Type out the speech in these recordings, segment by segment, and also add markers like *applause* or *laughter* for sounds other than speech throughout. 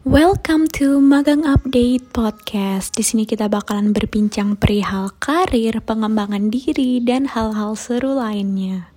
Welcome to Magang Update Podcast. Di sini kita bakalan berbincang perihal karir, pengembangan diri, dan hal-hal seru lainnya.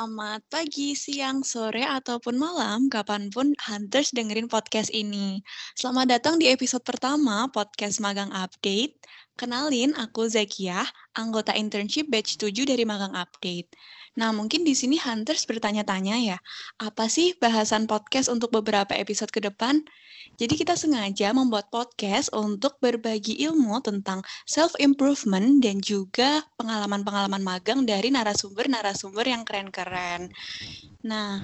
Selamat pagi, siang, sore, ataupun malam, kapan pun Hunters dengerin podcast ini. Selamat datang di episode pertama podcast Magang Update. Kenalin, aku Zakiah, anggota internship batch 7 dari Magang Update. Nah, mungkin di sini Hunters bertanya-tanya ya, apa sih bahasan podcast untuk beberapa episode ke depan? Jadi kita sengaja membuat podcast untuk berbagi ilmu tentang self-improvement dan juga pengalaman-pengalaman magang dari narasumber-narasumber yang keren-keren. Nah,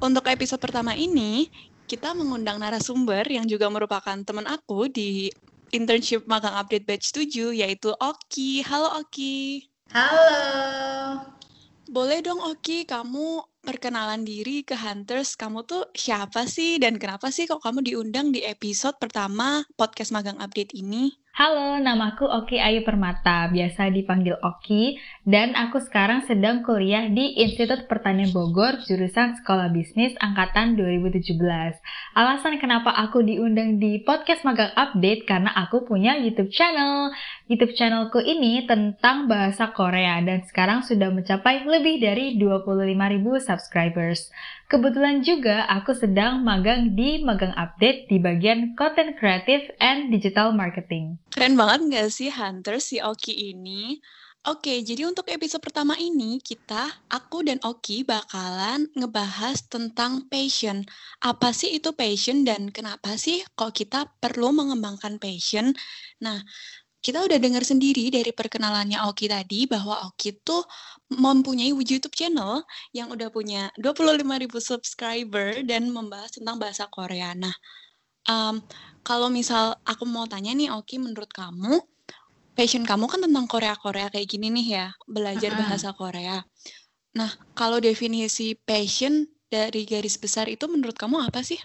untuk episode pertama ini, kita mengundang narasumber yang juga merupakan teman aku di internship magang update batch 7, yaitu Oki. Halo Oki. Halo. Boleh dong Oki, kamu perkenalan diri ke Hunters. Kamu tuh siapa sih dan kenapa sih kok kamu diundang di episode pertama podcast Magang Update ini? Halo, namaku Oki Ayu Permata, biasa dipanggil Oki, dan aku sekarang sedang kuliah di Institut Pertanian Bogor, jurusan Sekolah Bisnis Angkatan 2017. Alasan kenapa aku diundang di podcast Magang Update karena aku punya YouTube channel. YouTube channelku ini tentang bahasa Korea dan sekarang sudah mencapai lebih dari 25.000 subscribers. Kebetulan juga aku sedang magang di Magang Update di bagian Content Creative and Digital Marketing. Keren banget nggak sih Hunter si Oki ini? Oke, jadi untuk episode pertama ini kita, aku dan Oki bakalan ngebahas tentang passion. Apa sih itu passion dan kenapa sih kok kita perlu mengembangkan passion? Nah, kita udah dengar sendiri dari perkenalannya Oki tadi bahwa Oki tuh mempunyai YouTube channel yang udah punya 25.000 subscriber dan membahas tentang bahasa Korea. Nah, um, kalau misal aku mau tanya nih Oki, menurut kamu passion kamu kan tentang Korea-Korea kayak gini nih ya, belajar uh -huh. bahasa Korea. Nah, kalau definisi passion dari garis besar itu menurut kamu apa sih?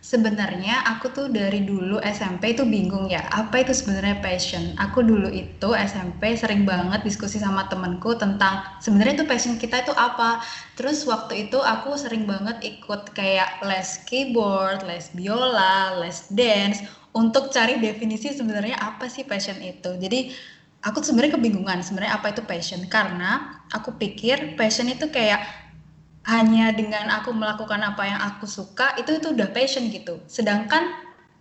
Sebenarnya aku tuh dari dulu SMP itu bingung ya, apa itu sebenarnya passion? Aku dulu itu SMP sering banget diskusi sama temenku tentang sebenarnya itu passion kita itu apa. Terus waktu itu aku sering banget ikut kayak les keyboard, les biola, les dance untuk cari definisi sebenarnya apa sih passion itu. Jadi aku sebenarnya kebingungan sebenarnya apa itu passion karena aku pikir passion itu kayak hanya dengan aku melakukan apa yang aku suka itu itu udah passion gitu sedangkan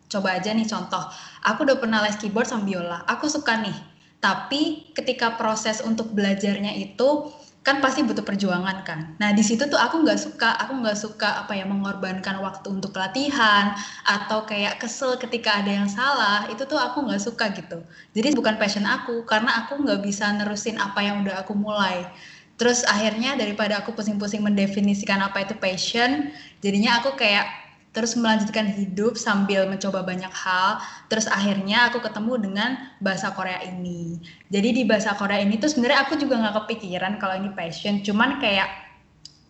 coba aja nih contoh aku udah pernah les keyboard sama biola aku suka nih tapi ketika proses untuk belajarnya itu kan pasti butuh perjuangan kan. Nah di situ tuh aku nggak suka, aku nggak suka apa ya mengorbankan waktu untuk latihan atau kayak kesel ketika ada yang salah itu tuh aku nggak suka gitu. Jadi bukan passion aku karena aku nggak bisa nerusin apa yang udah aku mulai. Terus akhirnya daripada aku pusing-pusing mendefinisikan apa itu passion, jadinya aku kayak terus melanjutkan hidup sambil mencoba banyak hal. Terus akhirnya aku ketemu dengan bahasa Korea ini. Jadi di bahasa Korea ini tuh sebenarnya aku juga nggak kepikiran kalau ini passion, cuman kayak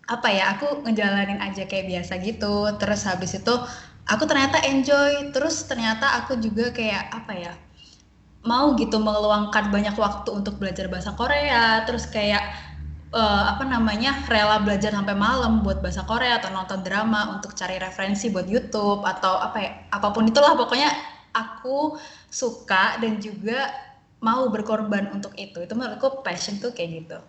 apa ya aku ngejalanin aja kayak biasa gitu. Terus habis itu aku ternyata enjoy. Terus ternyata aku juga kayak apa ya mau gitu meluangkan banyak waktu untuk belajar bahasa Korea. Terus kayak uh, apa namanya rela belajar sampai malam buat bahasa Korea atau nonton drama untuk cari referensi buat YouTube atau apa ya apa pun itulah pokoknya aku suka dan juga mau berkorban untuk itu itu menurutku passion tuh kayak gitu.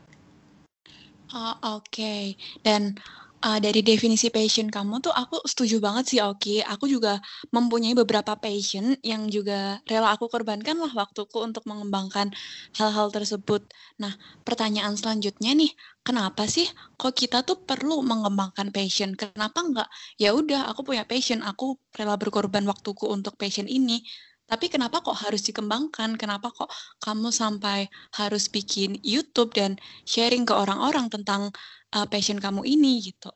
Oh, Oke okay. dan uh, dari definisi passion kamu tuh aku setuju banget sih Oki. Aku juga mempunyai beberapa passion yang juga rela aku korbankan lah waktuku untuk mengembangkan hal-hal tersebut. Nah, pertanyaan selanjutnya nih, kenapa sih kok kita tuh perlu mengembangkan passion? Kenapa enggak? Ya udah, aku punya passion, aku rela berkorban waktuku untuk passion ini. Tapi kenapa kok harus dikembangkan? Kenapa kok kamu sampai harus bikin YouTube dan sharing ke orang-orang tentang uh, passion kamu ini gitu?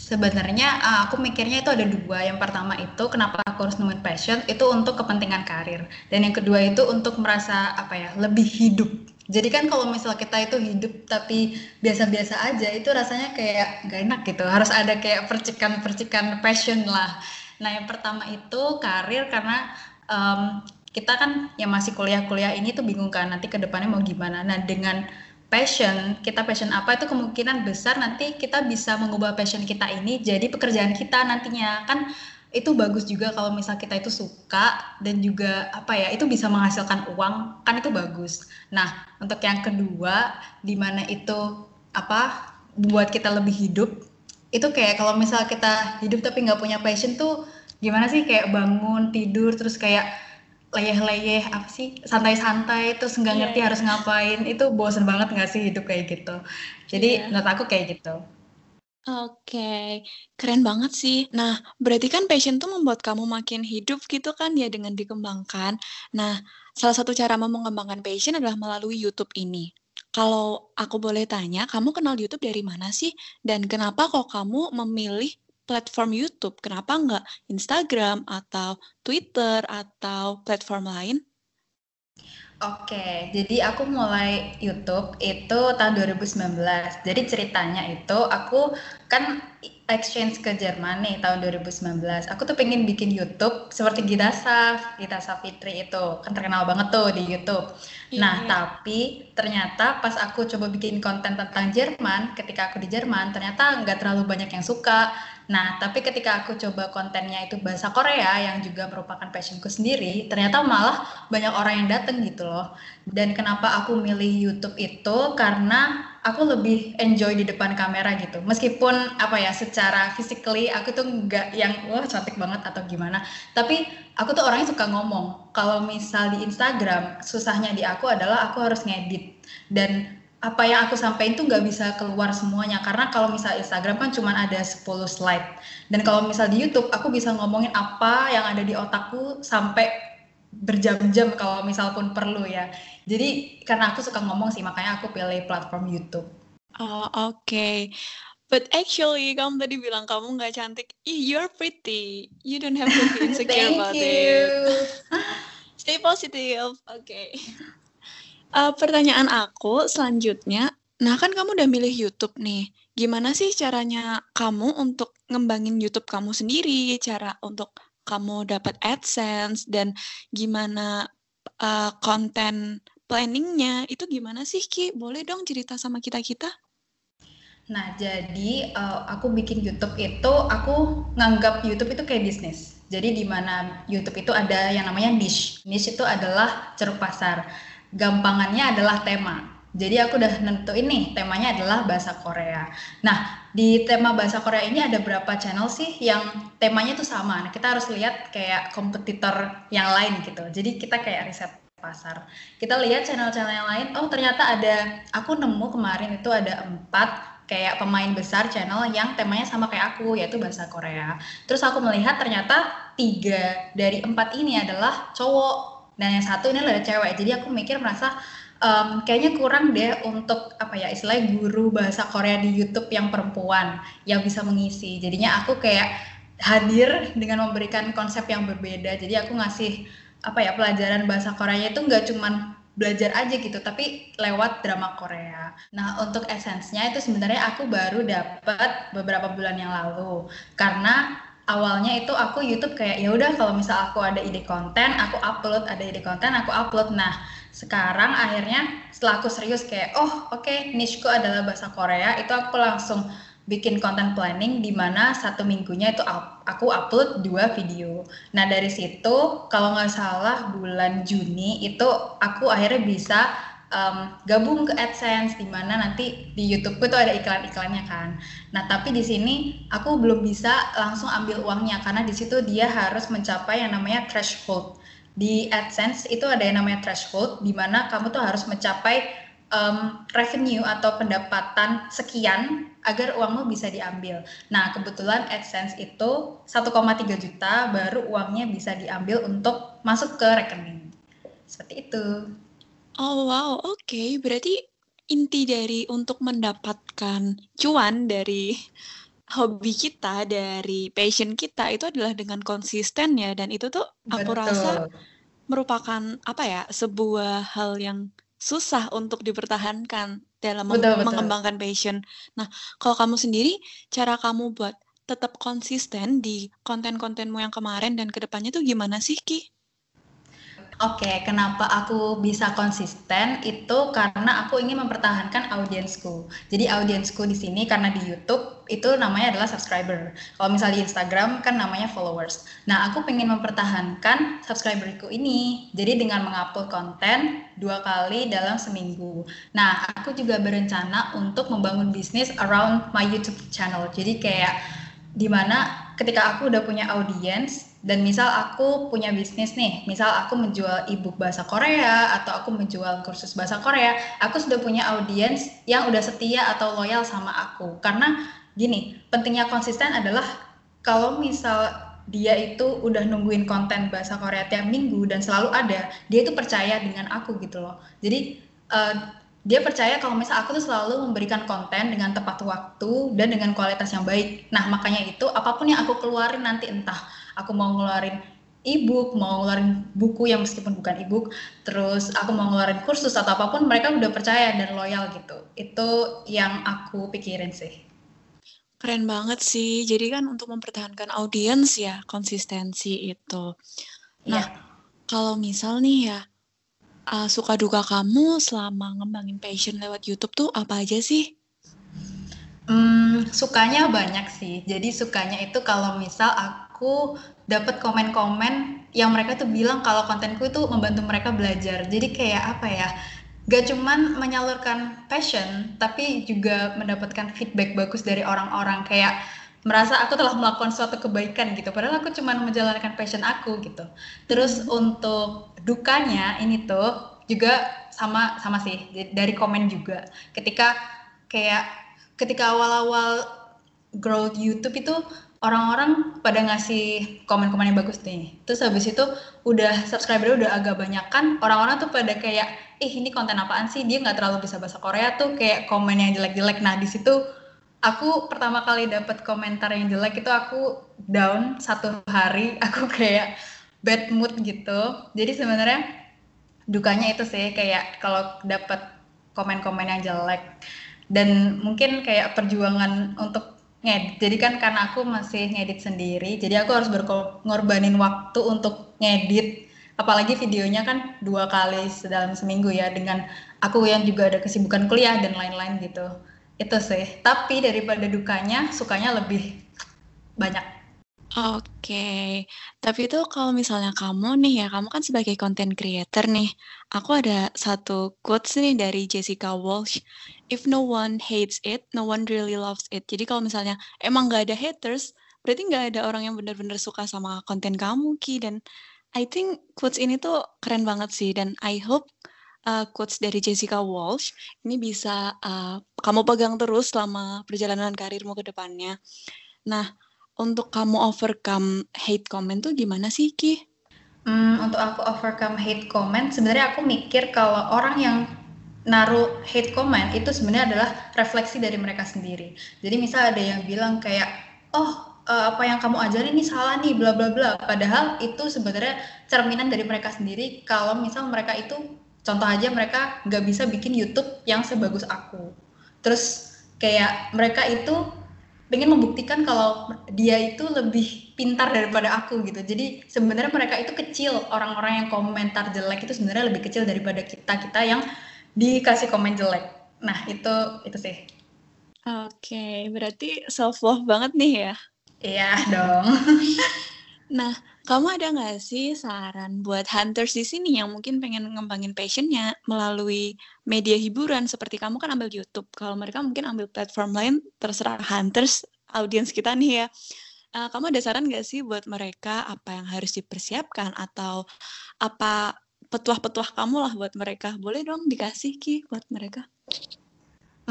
Sebenarnya uh, aku mikirnya itu ada dua. Yang pertama itu kenapa aku harus nemuin passion itu untuk kepentingan karir. Dan yang kedua itu untuk merasa apa ya lebih hidup. Jadi kan kalau misal kita itu hidup tapi biasa-biasa aja itu rasanya kayak gak enak gitu. Harus ada kayak percikan-percikan passion lah. Nah yang pertama itu karir karena um, kita kan yang masih kuliah-kuliah ini tuh bingung kan nanti ke depannya mau gimana. Nah dengan passion, kita passion apa itu kemungkinan besar nanti kita bisa mengubah passion kita ini jadi pekerjaan kita nantinya. Kan itu bagus juga kalau misal kita itu suka dan juga apa ya itu bisa menghasilkan uang kan itu bagus. Nah untuk yang kedua di mana itu apa buat kita lebih hidup itu kayak kalau misal kita hidup tapi nggak punya passion tuh gimana sih kayak bangun tidur terus kayak leyeh-leyeh apa sih santai-santai terus nggak yeah, ngerti yeah. harus ngapain itu bosen banget nggak sih hidup kayak gitu jadi yeah. menurut aku kayak gitu Oke, okay. keren banget sih. Nah, berarti kan passion tuh membuat kamu makin hidup gitu kan ya dengan dikembangkan. Nah, salah satu cara mengembangkan passion adalah melalui YouTube ini. Kalau aku boleh tanya, kamu kenal YouTube dari mana sih? Dan kenapa kok kamu memilih platform YouTube, kenapa nggak Instagram atau Twitter atau platform lain? Oke, jadi aku mulai YouTube itu tahun 2019. Jadi ceritanya itu aku kan exchange ke Jerman nih tahun 2019. Aku tuh pengen bikin YouTube seperti Gita Saf, Gita Safitri itu kan terkenal banget tuh di YouTube. Yeah. Nah, tapi ternyata pas aku coba bikin konten tentang Jerman, ketika aku di Jerman, ternyata nggak terlalu banyak yang suka Nah, tapi ketika aku coba kontennya itu bahasa Korea yang juga merupakan passionku sendiri, ternyata malah banyak orang yang dateng gitu loh. Dan kenapa aku milih YouTube itu karena aku lebih enjoy di depan kamera gitu. Meskipun apa ya, secara physically aku tuh nggak yang wah cantik banget atau gimana. Tapi aku tuh orangnya suka ngomong. Kalau misal di Instagram, susahnya di aku adalah aku harus ngedit dan apa yang aku sampaikan tuh nggak bisa keluar semuanya karena kalau misal Instagram kan cuma ada 10 slide dan kalau misal di YouTube aku bisa ngomongin apa yang ada di otakku sampai berjam-jam kalau misal pun perlu ya jadi karena aku suka ngomong sih makanya aku pilih platform YouTube. Oh oke. Okay. But actually, kamu tadi bilang kamu nggak cantik. You're pretty. You don't have to be *laughs* insecure about you. it. Stay positive. Oke. Okay. *laughs* Uh, pertanyaan aku selanjutnya, nah kan kamu udah milih YouTube nih. Gimana sih caranya kamu untuk ngembangin YouTube kamu sendiri? Cara untuk kamu dapat AdSense dan gimana uh, konten planningnya itu gimana sih Ki? Boleh dong cerita sama kita-kita? Nah, jadi uh, aku bikin YouTube itu aku nganggap YouTube itu kayak bisnis. Jadi di mana YouTube itu ada yang namanya niche. Niche itu adalah ceruk pasar gampangannya adalah tema. Jadi aku udah nentuin nih temanya adalah bahasa Korea. Nah di tema bahasa Korea ini ada berapa channel sih yang temanya tuh sama. Nah kita harus lihat kayak kompetitor yang lain gitu. Jadi kita kayak riset pasar. Kita lihat channel-channel yang lain. Oh ternyata ada. Aku nemu kemarin itu ada empat kayak pemain besar channel yang temanya sama kayak aku yaitu bahasa Korea. Terus aku melihat ternyata tiga dari empat ini adalah cowok dan yang satu ini adalah cewek. Jadi aku mikir merasa um, kayaknya kurang deh untuk apa ya istilahnya guru bahasa Korea di YouTube yang perempuan yang bisa mengisi. Jadinya aku kayak hadir dengan memberikan konsep yang berbeda. Jadi aku ngasih apa ya pelajaran bahasa Korea itu nggak cuman belajar aja gitu tapi lewat drama Korea. Nah untuk esensnya itu sebenarnya aku baru dapat beberapa bulan yang lalu. Karena awalnya itu aku YouTube kayak ya udah kalau misal aku ada ide konten aku upload ada ide konten aku upload nah sekarang akhirnya setelah aku serius kayak oh oke okay, nicheku adalah bahasa Korea itu aku langsung bikin konten planning di mana satu minggunya itu aku upload dua video. Nah dari situ kalau nggak salah bulan Juni itu aku akhirnya bisa um, gabung ke AdSense di mana nanti di YouTube itu ada iklan-iklannya kan. Nah, tapi di sini aku belum bisa langsung ambil uangnya karena di situ dia harus mencapai yang namanya threshold. Di AdSense itu ada yang namanya threshold di mana kamu tuh harus mencapai um, revenue atau pendapatan sekian agar uangmu bisa diambil. Nah, kebetulan AdSense itu 1,3 juta baru uangnya bisa diambil untuk masuk ke rekening. Seperti itu. Oh wow, oke. Berarti inti dari untuk mendapatkan cuan dari hobi kita, dari passion kita itu adalah dengan konsisten ya dan itu tuh aku Betul. rasa merupakan apa ya, sebuah hal yang susah untuk dipertahankan dalam betul, mengembangkan betul. passion. Nah, kalau kamu sendiri cara kamu buat tetap konsisten di konten-kontenmu yang kemarin dan ke depannya tuh gimana sih Ki? Oke, kenapa aku bisa konsisten itu karena aku ingin mempertahankan audiensku. Jadi audiensku di sini karena di YouTube itu namanya adalah subscriber. Kalau misalnya di Instagram kan namanya followers. Nah, aku ingin mempertahankan subscriberku ini. Jadi dengan mengupload konten dua kali dalam seminggu. Nah, aku juga berencana untuk membangun bisnis around my YouTube channel. Jadi kayak di mana ketika aku udah punya audience dan misal aku punya bisnis nih, misal aku menjual e-book bahasa Korea atau aku menjual kursus bahasa Korea, aku sudah punya audiens yang udah setia atau loyal sama aku. Karena gini, pentingnya konsisten adalah kalau misal dia itu udah nungguin konten bahasa Korea tiap minggu dan selalu ada, dia itu percaya dengan aku gitu loh. Jadi uh, dia percaya kalau misal aku tuh selalu memberikan konten dengan tepat waktu dan dengan kualitas yang baik. Nah makanya itu apa pun yang aku keluarin nanti entah aku mau ngeluarin e-book, mau ngeluarin buku yang meskipun bukan e-book, terus aku mau ngeluarin kursus atau apa pun, mereka udah percaya dan loyal gitu. Itu yang aku pikirin sih. Keren banget sih. Jadi kan untuk mempertahankan audiens ya, konsistensi itu. Nah, yeah. kalau misal nih ya, uh, suka duka kamu selama ngembangin passion lewat YouTube tuh apa aja sih? Hmm, sukanya banyak sih. Jadi sukanya itu kalau misal aku aku dapat komen-komen yang mereka tuh bilang kalau kontenku itu membantu mereka belajar. Jadi kayak apa ya? Gak cuman menyalurkan passion, tapi juga mendapatkan feedback bagus dari orang-orang kayak merasa aku telah melakukan suatu kebaikan gitu. Padahal aku cuman menjalankan passion aku gitu. Terus hmm. untuk dukanya ini tuh juga sama sama sih dari komen juga. Ketika kayak ketika awal-awal growth YouTube itu orang-orang pada ngasih komen-komen yang bagus nih. Terus habis itu udah subscriber udah agak banyak kan orang-orang tuh pada kayak ih ini konten apaan sih dia nggak terlalu bisa bahasa Korea tuh kayak komen yang jelek-jelek. Nah di situ aku pertama kali dapat komentar yang jelek itu aku down satu hari *laughs* aku kayak bad mood gitu. Jadi sebenarnya dukanya itu sih kayak kalau dapat komen-komen yang jelek dan mungkin kayak perjuangan untuk ngedit. Jadi kan karena aku masih ngedit sendiri, jadi aku harus berkorbanin waktu untuk ngedit. Apalagi videonya kan dua kali dalam seminggu ya, dengan aku yang juga ada kesibukan kuliah dan lain-lain gitu. Itu sih. Tapi daripada dukanya, sukanya lebih banyak. Oke, tapi itu kalau misalnya kamu nih ya, kamu kan sebagai content creator nih, aku ada satu quotes nih dari Jessica Walsh, "If no one hates it, no one really loves it." Jadi kalau misalnya emang nggak ada haters, berarti nggak ada orang yang benar-benar suka sama konten kamu, Ki. Dan I think quotes ini tuh keren banget sih, dan I hope uh, quotes dari Jessica Walsh ini bisa uh, kamu pegang terus selama perjalanan karirmu ke depannya. Nah, untuk kamu overcome hate comment tuh gimana sih Ki? Hmm, untuk aku overcome hate comment, sebenarnya aku mikir kalau orang yang naruh hate comment itu sebenarnya adalah refleksi dari mereka sendiri. Jadi misal ada yang bilang kayak, oh uh, apa yang kamu ajarin ini salah nih, bla bla bla. Padahal itu sebenarnya cerminan dari mereka sendiri. Kalau misal mereka itu, contoh aja mereka nggak bisa bikin YouTube yang sebagus aku. Terus kayak mereka itu pengen membuktikan kalau dia itu lebih pintar daripada aku gitu. Jadi sebenarnya mereka itu kecil, orang-orang yang komentar jelek itu sebenarnya lebih kecil daripada kita-kita yang dikasih komen jelek. Nah, itu itu sih. Oke, okay, berarti self love banget nih ya. Iya dong. *laughs* nah, kamu ada nggak sih saran buat hunters di sini yang mungkin pengen ngembangin passionnya melalui media hiburan seperti kamu kan ambil YouTube. Kalau mereka mungkin ambil platform lain, terserah hunters audiens kita nih ya. Uh, kamu ada saran nggak sih buat mereka apa yang harus dipersiapkan atau apa petuah-petuah kamu lah buat mereka? Boleh dong dikasih Ki buat mereka.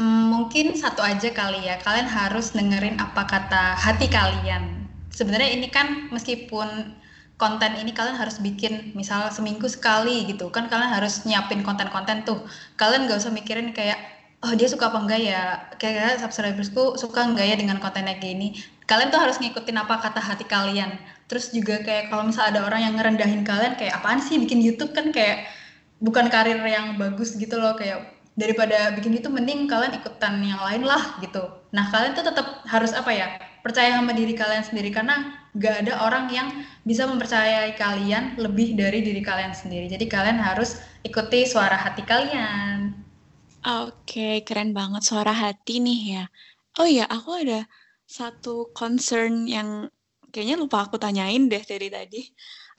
Hmm, mungkin satu aja kali ya. Kalian harus dengerin apa kata hati kalian. Sebenarnya ini kan meskipun konten ini kalian harus bikin misal seminggu sekali gitu kan kalian harus nyiapin konten-konten tuh kalian gak usah mikirin kayak oh dia suka apa enggak ya kayak subscribersku suka enggak ya dengan kontennya gini kalian tuh harus ngikutin apa kata hati kalian terus juga kayak kalau misalnya ada orang yang ngerendahin kalian kayak apaan sih bikin YouTube? Kan kayak bukan karir yang bagus gitu loh kayak daripada bikin itu mending kalian ikutan yang lain lah gitu. Nah kalian tuh tetap harus apa ya percaya sama diri kalian sendiri karena gak ada orang yang bisa mempercayai kalian lebih dari diri kalian sendiri. Jadi kalian harus ikuti suara hati kalian. Oke, keren banget suara hati nih ya. Oh iya, aku ada satu concern yang kayaknya lupa aku tanyain deh dari tadi.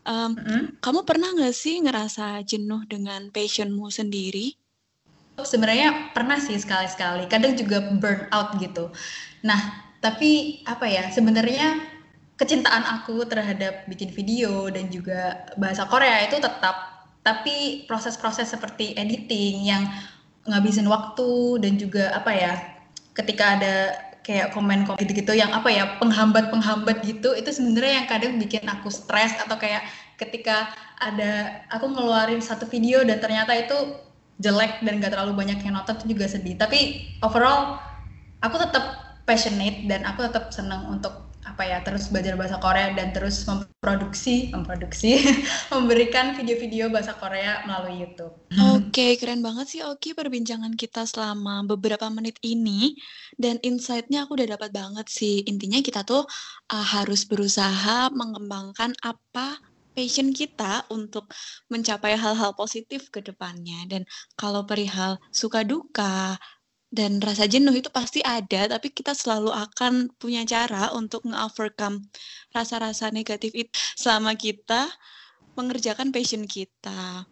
Um, mm-hmm. Kamu pernah nggak sih ngerasa jenuh dengan passionmu sendiri? Sebenarnya pernah sih sekali-sekali. Kadang juga burn out gitu. Nah, tapi apa ya? Sebenarnya kecintaan aku terhadap bikin video dan juga bahasa Korea itu tetap. Tapi proses-proses seperti editing yang ngabisin waktu dan juga apa ya ketika ada kayak komen-komen gitu-gitu yang apa ya penghambat-penghambat gitu itu sebenarnya yang kadang bikin aku stres atau kayak ketika ada aku ngeluarin satu video dan ternyata itu jelek dan gak terlalu banyak yang nonton itu juga sedih. Tapi overall aku tetap passionate dan aku tetap senang untuk apa ya terus belajar bahasa Korea dan terus memproduksi memproduksi *laughs* memberikan video-video bahasa Korea melalui YouTube. Oke, okay, keren banget sih Oki perbincangan kita selama beberapa menit ini dan insight-nya aku udah dapat banget sih. Intinya kita tuh uh, harus berusaha mengembangkan apa passion kita untuk mencapai hal-hal positif ke depannya dan kalau perihal suka duka dan rasa jenuh itu pasti ada, tapi kita selalu akan punya cara untuk nge-overcome rasa-rasa negatif itu selama kita mengerjakan passion kita.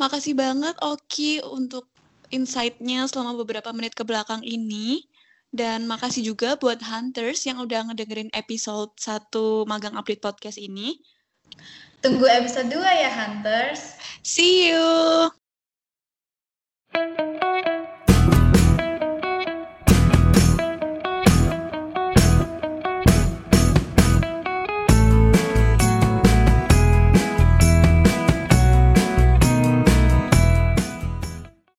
Makasih banget Oki untuk insight-nya selama beberapa menit ke belakang ini. Dan makasih juga buat Hunters yang udah ngedengerin episode 1 Magang Update Podcast ini. Tunggu episode 2 ya Hunters. See you!